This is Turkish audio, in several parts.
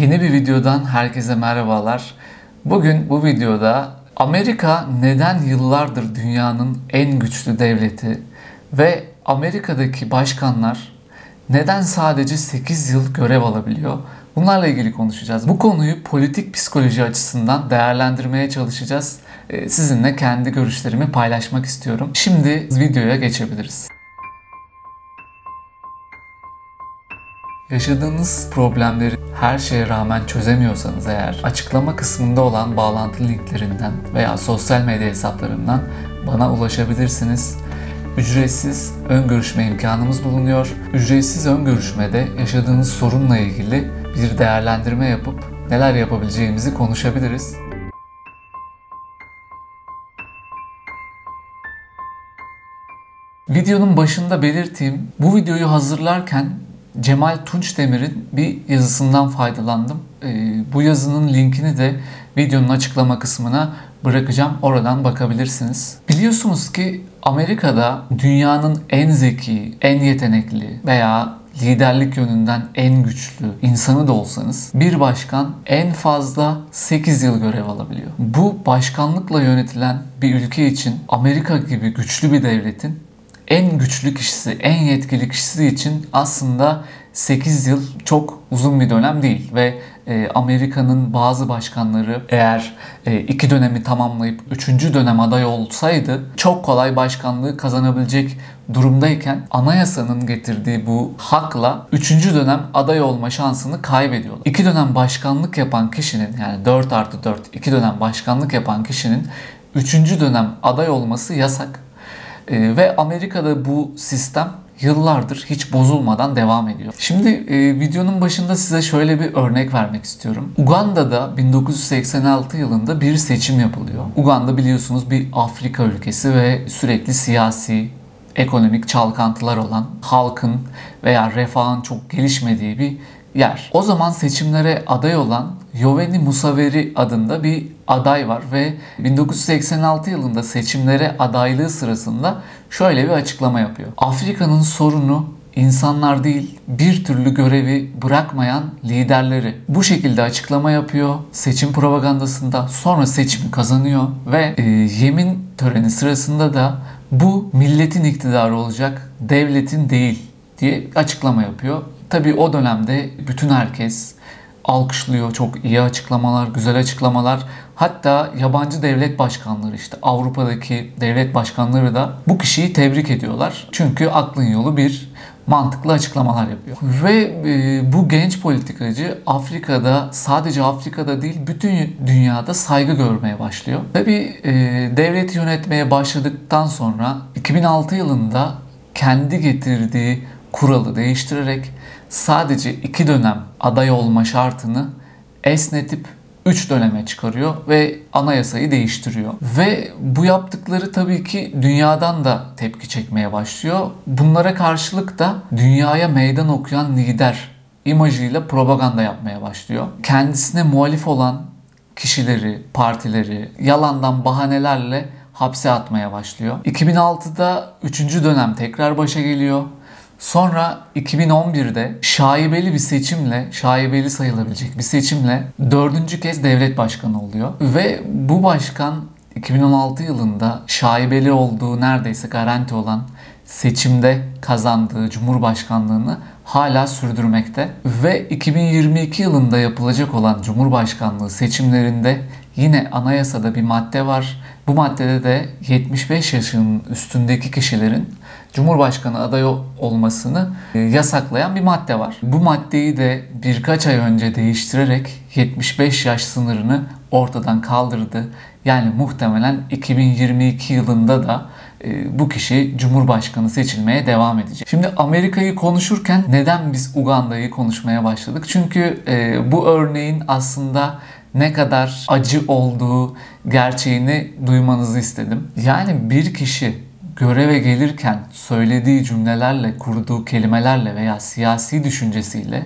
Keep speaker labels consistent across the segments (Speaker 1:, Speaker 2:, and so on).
Speaker 1: Yeni bir videodan herkese merhabalar. Bugün bu videoda Amerika neden yıllardır dünyanın en güçlü devleti ve Amerika'daki başkanlar neden sadece 8 yıl görev alabiliyor? Bunlarla ilgili konuşacağız. Bu konuyu politik psikoloji açısından değerlendirmeye çalışacağız. Ee, sizinle kendi görüşlerimi paylaşmak istiyorum. Şimdi videoya geçebiliriz. Yaşadığınız problemleri her şeye rağmen çözemiyorsanız eğer açıklama kısmında olan bağlantı linklerinden veya sosyal medya hesaplarından bana ulaşabilirsiniz. Ücretsiz ön görüşme imkanımız bulunuyor. Ücretsiz ön görüşmede yaşadığınız sorunla ilgili bir değerlendirme yapıp neler yapabileceğimizi konuşabiliriz. Videonun başında belirttiğim bu videoyu hazırlarken Cemal Tunç Demir'in bir yazısından faydalandım. Ee, bu yazının linkini de videonun açıklama kısmına bırakacağım. Oradan bakabilirsiniz. Biliyorsunuz ki Amerika'da dünyanın en zeki, en yetenekli veya liderlik yönünden en güçlü insanı da olsanız bir başkan en fazla 8 yıl görev alabiliyor. Bu başkanlıkla yönetilen bir ülke için Amerika gibi güçlü bir devletin en güçlü kişisi, en yetkili kişisi için aslında 8 yıl çok uzun bir dönem değil ve e, Amerika'nın bazı başkanları eğer e, iki dönemi tamamlayıp üçüncü dönem aday olsaydı çok kolay başkanlığı kazanabilecek durumdayken anayasanın getirdiği bu hakla üçüncü dönem aday olma şansını kaybediyorlar. İki dönem başkanlık yapan kişinin yani 4 artı 4 iki dönem başkanlık yapan kişinin üçüncü dönem aday olması yasak. E, ve Amerika'da bu sistem yıllardır hiç bozulmadan devam ediyor. Şimdi e, videonun başında size şöyle bir örnek vermek istiyorum. Uganda'da 1986 yılında bir seçim yapılıyor. Uganda biliyorsunuz bir Afrika ülkesi ve sürekli siyasi, ekonomik çalkantılar olan, halkın veya refahın çok gelişmediği bir yer. O zaman seçimlere aday olan Yoveni Musaveri adında bir aday var ve 1986 yılında seçimlere adaylığı sırasında şöyle bir açıklama yapıyor. Afrika'nın sorunu insanlar değil bir türlü görevi bırakmayan liderleri. Bu şekilde açıklama yapıyor seçim propagandasında sonra seçimi kazanıyor ve e, yemin töreni sırasında da bu milletin iktidarı olacak devletin değil diye açıklama yapıyor. Tabii o dönemde bütün herkes alkışlıyor. Çok iyi açıklamalar, güzel açıklamalar. Hatta yabancı devlet başkanları işte Avrupa'daki devlet başkanları da bu kişiyi tebrik ediyorlar. Çünkü aklın yolu bir mantıklı açıklamalar yapıyor. Ve e, bu genç politikacı Afrika'da sadece Afrika'da değil bütün dünyada saygı görmeye başlıyor. Tabi e, devleti yönetmeye başladıktan sonra 2006 yılında kendi getirdiği kuralı değiştirerek sadece iki dönem aday olma şartını esnetip 3 döneme çıkarıyor ve anayasayı değiştiriyor. Ve bu yaptıkları tabii ki dünyadan da tepki çekmeye başlıyor. Bunlara karşılık da dünyaya meydan okuyan lider imajıyla propaganda yapmaya başlıyor. Kendisine muhalif olan kişileri, partileri yalandan bahanelerle hapse atmaya başlıyor. 2006'da 3. dönem tekrar başa geliyor Sonra 2011'de şaibeli bir seçimle, şaibeli sayılabilecek bir seçimle dördüncü kez devlet başkanı oluyor. Ve bu başkan 2016 yılında şaibeli olduğu neredeyse garanti olan seçimde kazandığı cumhurbaşkanlığını hala sürdürmekte ve 2022 yılında yapılacak olan cumhurbaşkanlığı seçimlerinde yine anayasada bir madde var. Bu maddede de 75 yaşının üstündeki kişilerin Cumhurbaşkanı adayı olmasını e, yasaklayan bir madde var. Bu maddeyi de birkaç ay önce değiştirerek 75 yaş sınırını ortadan kaldırdı. Yani muhtemelen 2022 yılında da bu kişi Cumhurbaşkanı seçilmeye devam edecek. Şimdi Amerika'yı konuşurken neden biz Uganda'yı konuşmaya başladık? Çünkü e, bu örneğin aslında ne kadar acı olduğu gerçeğini duymanızı istedim. Yani bir kişi göreve gelirken söylediği cümlelerle, kurduğu kelimelerle veya siyasi düşüncesiyle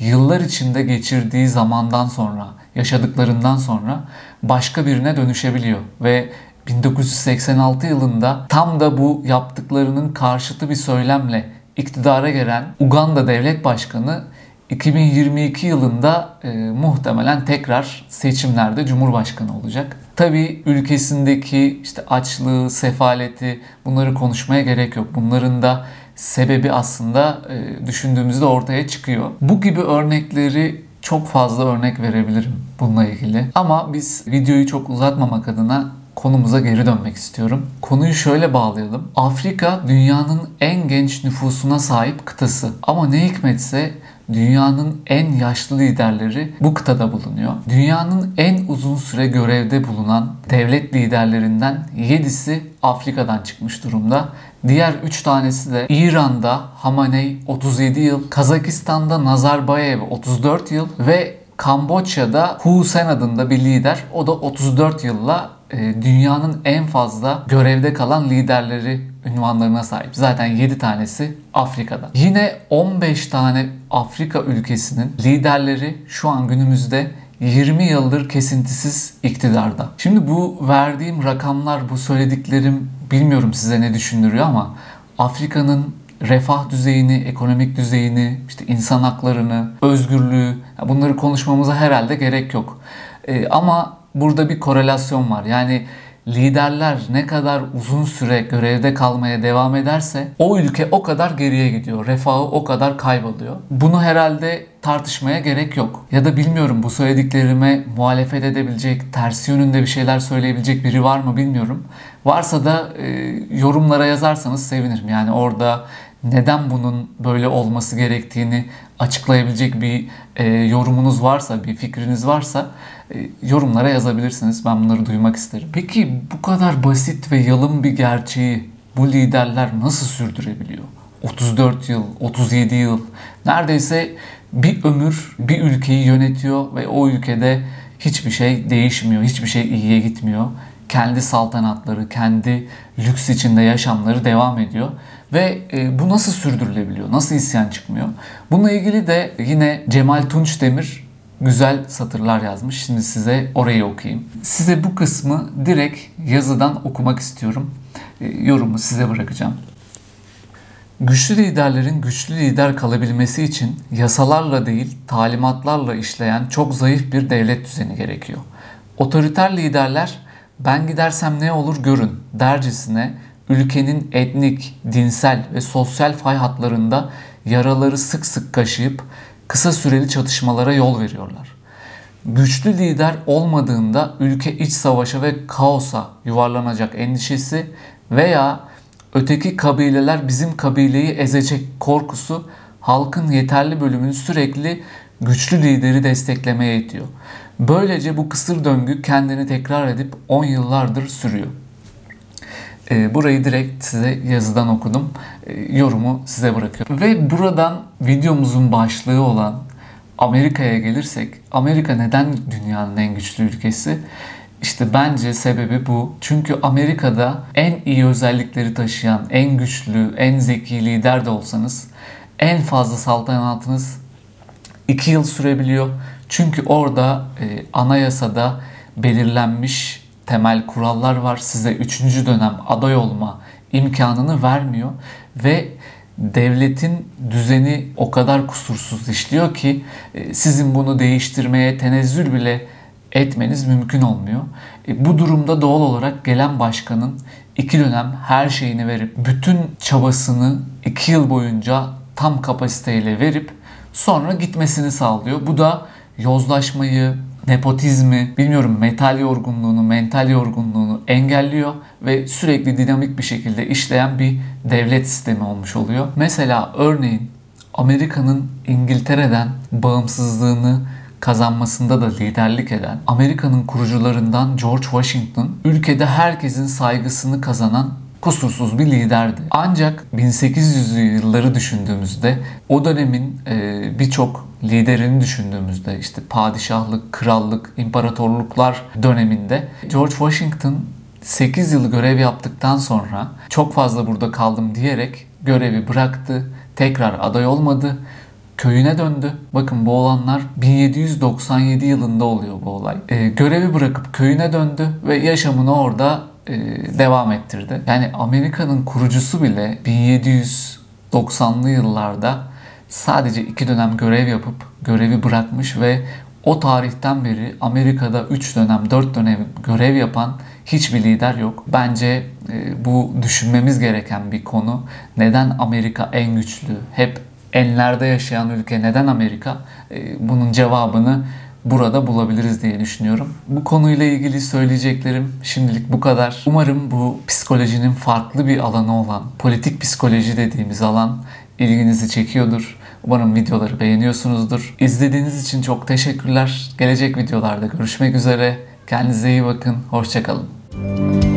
Speaker 1: yıllar içinde geçirdiği zamandan sonra, yaşadıklarından sonra başka birine dönüşebiliyor ve 1986 yılında tam da bu yaptıklarının karşıtı bir söylemle iktidara gelen Uganda Devlet Başkanı 2022 yılında e, muhtemelen tekrar seçimlerde Cumhurbaşkanı olacak. Tabi ülkesindeki işte açlığı, sefaleti bunları konuşmaya gerek yok. Bunların da sebebi aslında e, düşündüğümüzde ortaya çıkıyor. Bu gibi örnekleri çok fazla örnek verebilirim bununla ilgili. Ama biz videoyu çok uzatmamak adına konumuza geri dönmek istiyorum. Konuyu şöyle bağlayalım. Afrika dünyanın en genç nüfusuna sahip kıtası. Ama ne hikmetse dünyanın en yaşlı liderleri bu kıtada bulunuyor. Dünyanın en uzun süre görevde bulunan devlet liderlerinden 7'si Afrika'dan çıkmış durumda. Diğer 3 tanesi de İran'da Hamaney 37 yıl, Kazakistan'da Nazarbayev 34 yıl ve Kamboçya'da Hu Sen adında bir lider. O da 34 yılla dünyanın en fazla görevde kalan liderleri ünvanlarına sahip. Zaten 7 tanesi Afrika'da. Yine 15 tane Afrika ülkesinin liderleri şu an günümüzde 20 yıldır kesintisiz iktidarda. Şimdi bu verdiğim rakamlar, bu söylediklerim bilmiyorum size ne düşündürüyor ama Afrika'nın refah düzeyini, ekonomik düzeyini, işte insan haklarını, özgürlüğü bunları konuşmamıza herhalde gerek yok. Ee, ama burada bir korelasyon var. Yani liderler ne kadar uzun süre görevde kalmaya devam ederse o ülke o kadar geriye gidiyor. Refahı o kadar kayboluyor. Bunu herhalde tartışmaya gerek yok. Ya da bilmiyorum bu söylediklerime muhalefet edebilecek, tersi yönünde bir şeyler söyleyebilecek biri var mı bilmiyorum. Varsa da e, yorumlara yazarsanız sevinirim. Yani orada neden bunun böyle olması gerektiğini açıklayabilecek bir e, yorumunuz varsa, bir fikriniz varsa e, yorumlara yazabilirsiniz. Ben bunları duymak isterim. Peki bu kadar basit ve yalın bir gerçeği bu liderler nasıl sürdürebiliyor? 34 yıl, 37 yıl, neredeyse bir ömür bir ülkeyi yönetiyor ve o ülkede hiçbir şey değişmiyor, hiçbir şey iyiye gitmiyor. Kendi saltanatları, kendi lüks içinde yaşamları devam ediyor. Ve e, bu nasıl sürdürülebiliyor? Nasıl isyan çıkmıyor? Bununla ilgili de yine Cemal Tunç Demir güzel satırlar yazmış. Şimdi size orayı okuyayım. Size bu kısmı direkt yazıdan okumak istiyorum. E, yorumu size bırakacağım. Güçlü liderlerin güçlü lider kalabilmesi için yasalarla değil talimatlarla işleyen çok zayıf bir devlet düzeni gerekiyor. Otoriter liderler ben gidersem ne olur görün dercesine ülkenin etnik, dinsel ve sosyal fay hatlarında yaraları sık sık kaşıyıp kısa süreli çatışmalara yol veriyorlar. Güçlü lider olmadığında ülke iç savaşa ve kaosa yuvarlanacak endişesi veya öteki kabileler bizim kabileyi ezecek korkusu halkın yeterli bölümünü sürekli güçlü lideri desteklemeye itiyor. Böylece bu kısır döngü kendini tekrar edip 10 yıllardır sürüyor. E, burayı direkt size yazıdan okudum. E, yorumu size bırakıyorum. Ve buradan videomuzun başlığı olan Amerika'ya gelirsek, Amerika neden dünyanın en güçlü ülkesi? İşte bence sebebi bu. Çünkü Amerika'da en iyi özellikleri taşıyan, en güçlü, en zeki lider de olsanız en fazla saltanatınız 2 yıl sürebiliyor. Çünkü orada e, anayasada belirlenmiş temel kurallar var. Size 3. dönem aday olma imkanını vermiyor ve devletin düzeni o kadar kusursuz işliyor ki e, sizin bunu değiştirmeye tenezzül bile etmeniz mümkün olmuyor. E, bu durumda doğal olarak gelen başkanın iki dönem her şeyini verip bütün çabasını iki yıl boyunca tam kapasiteyle verip sonra gitmesini sağlıyor. Bu da yozlaşmayı, nepotizmi, bilmiyorum metal yorgunluğunu, mental yorgunluğunu engelliyor ve sürekli dinamik bir şekilde işleyen bir devlet sistemi olmuş oluyor. Mesela örneğin Amerika'nın İngiltere'den bağımsızlığını kazanmasında da liderlik eden Amerika'nın kurucularından George Washington ülkede herkesin saygısını kazanan kusursuz bir liderdi. Ancak 1800'lü yılları düşündüğümüzde o dönemin e, birçok liderini düşündüğümüzde işte padişahlık, krallık, imparatorluklar döneminde George Washington 8 yıl görev yaptıktan sonra çok fazla burada kaldım diyerek görevi bıraktı. Tekrar aday olmadı. Köyüne döndü. Bakın bu olanlar 1797 yılında oluyor bu olay. E, görevi bırakıp köyüne döndü ve yaşamını orada devam ettirdi. Yani Amerika'nın kurucusu bile 1790'lı yıllarda sadece iki dönem görev yapıp görevi bırakmış ve o tarihten beri Amerika'da 3 dönem 4 dönem görev yapan hiçbir lider yok. Bence e, bu düşünmemiz gereken bir konu. Neden Amerika en güçlü? Hep enlerde yaşayan ülke neden Amerika? E, bunun cevabını burada bulabiliriz diye düşünüyorum. Bu konuyla ilgili söyleyeceklerim şimdilik bu kadar. Umarım bu psikolojinin farklı bir alanı olan politik psikoloji dediğimiz alan ilginizi çekiyordur. Umarım videoları beğeniyorsunuzdur. İzlediğiniz için çok teşekkürler. Gelecek videolarda görüşmek üzere. Kendinize iyi bakın. Hoşçakalın.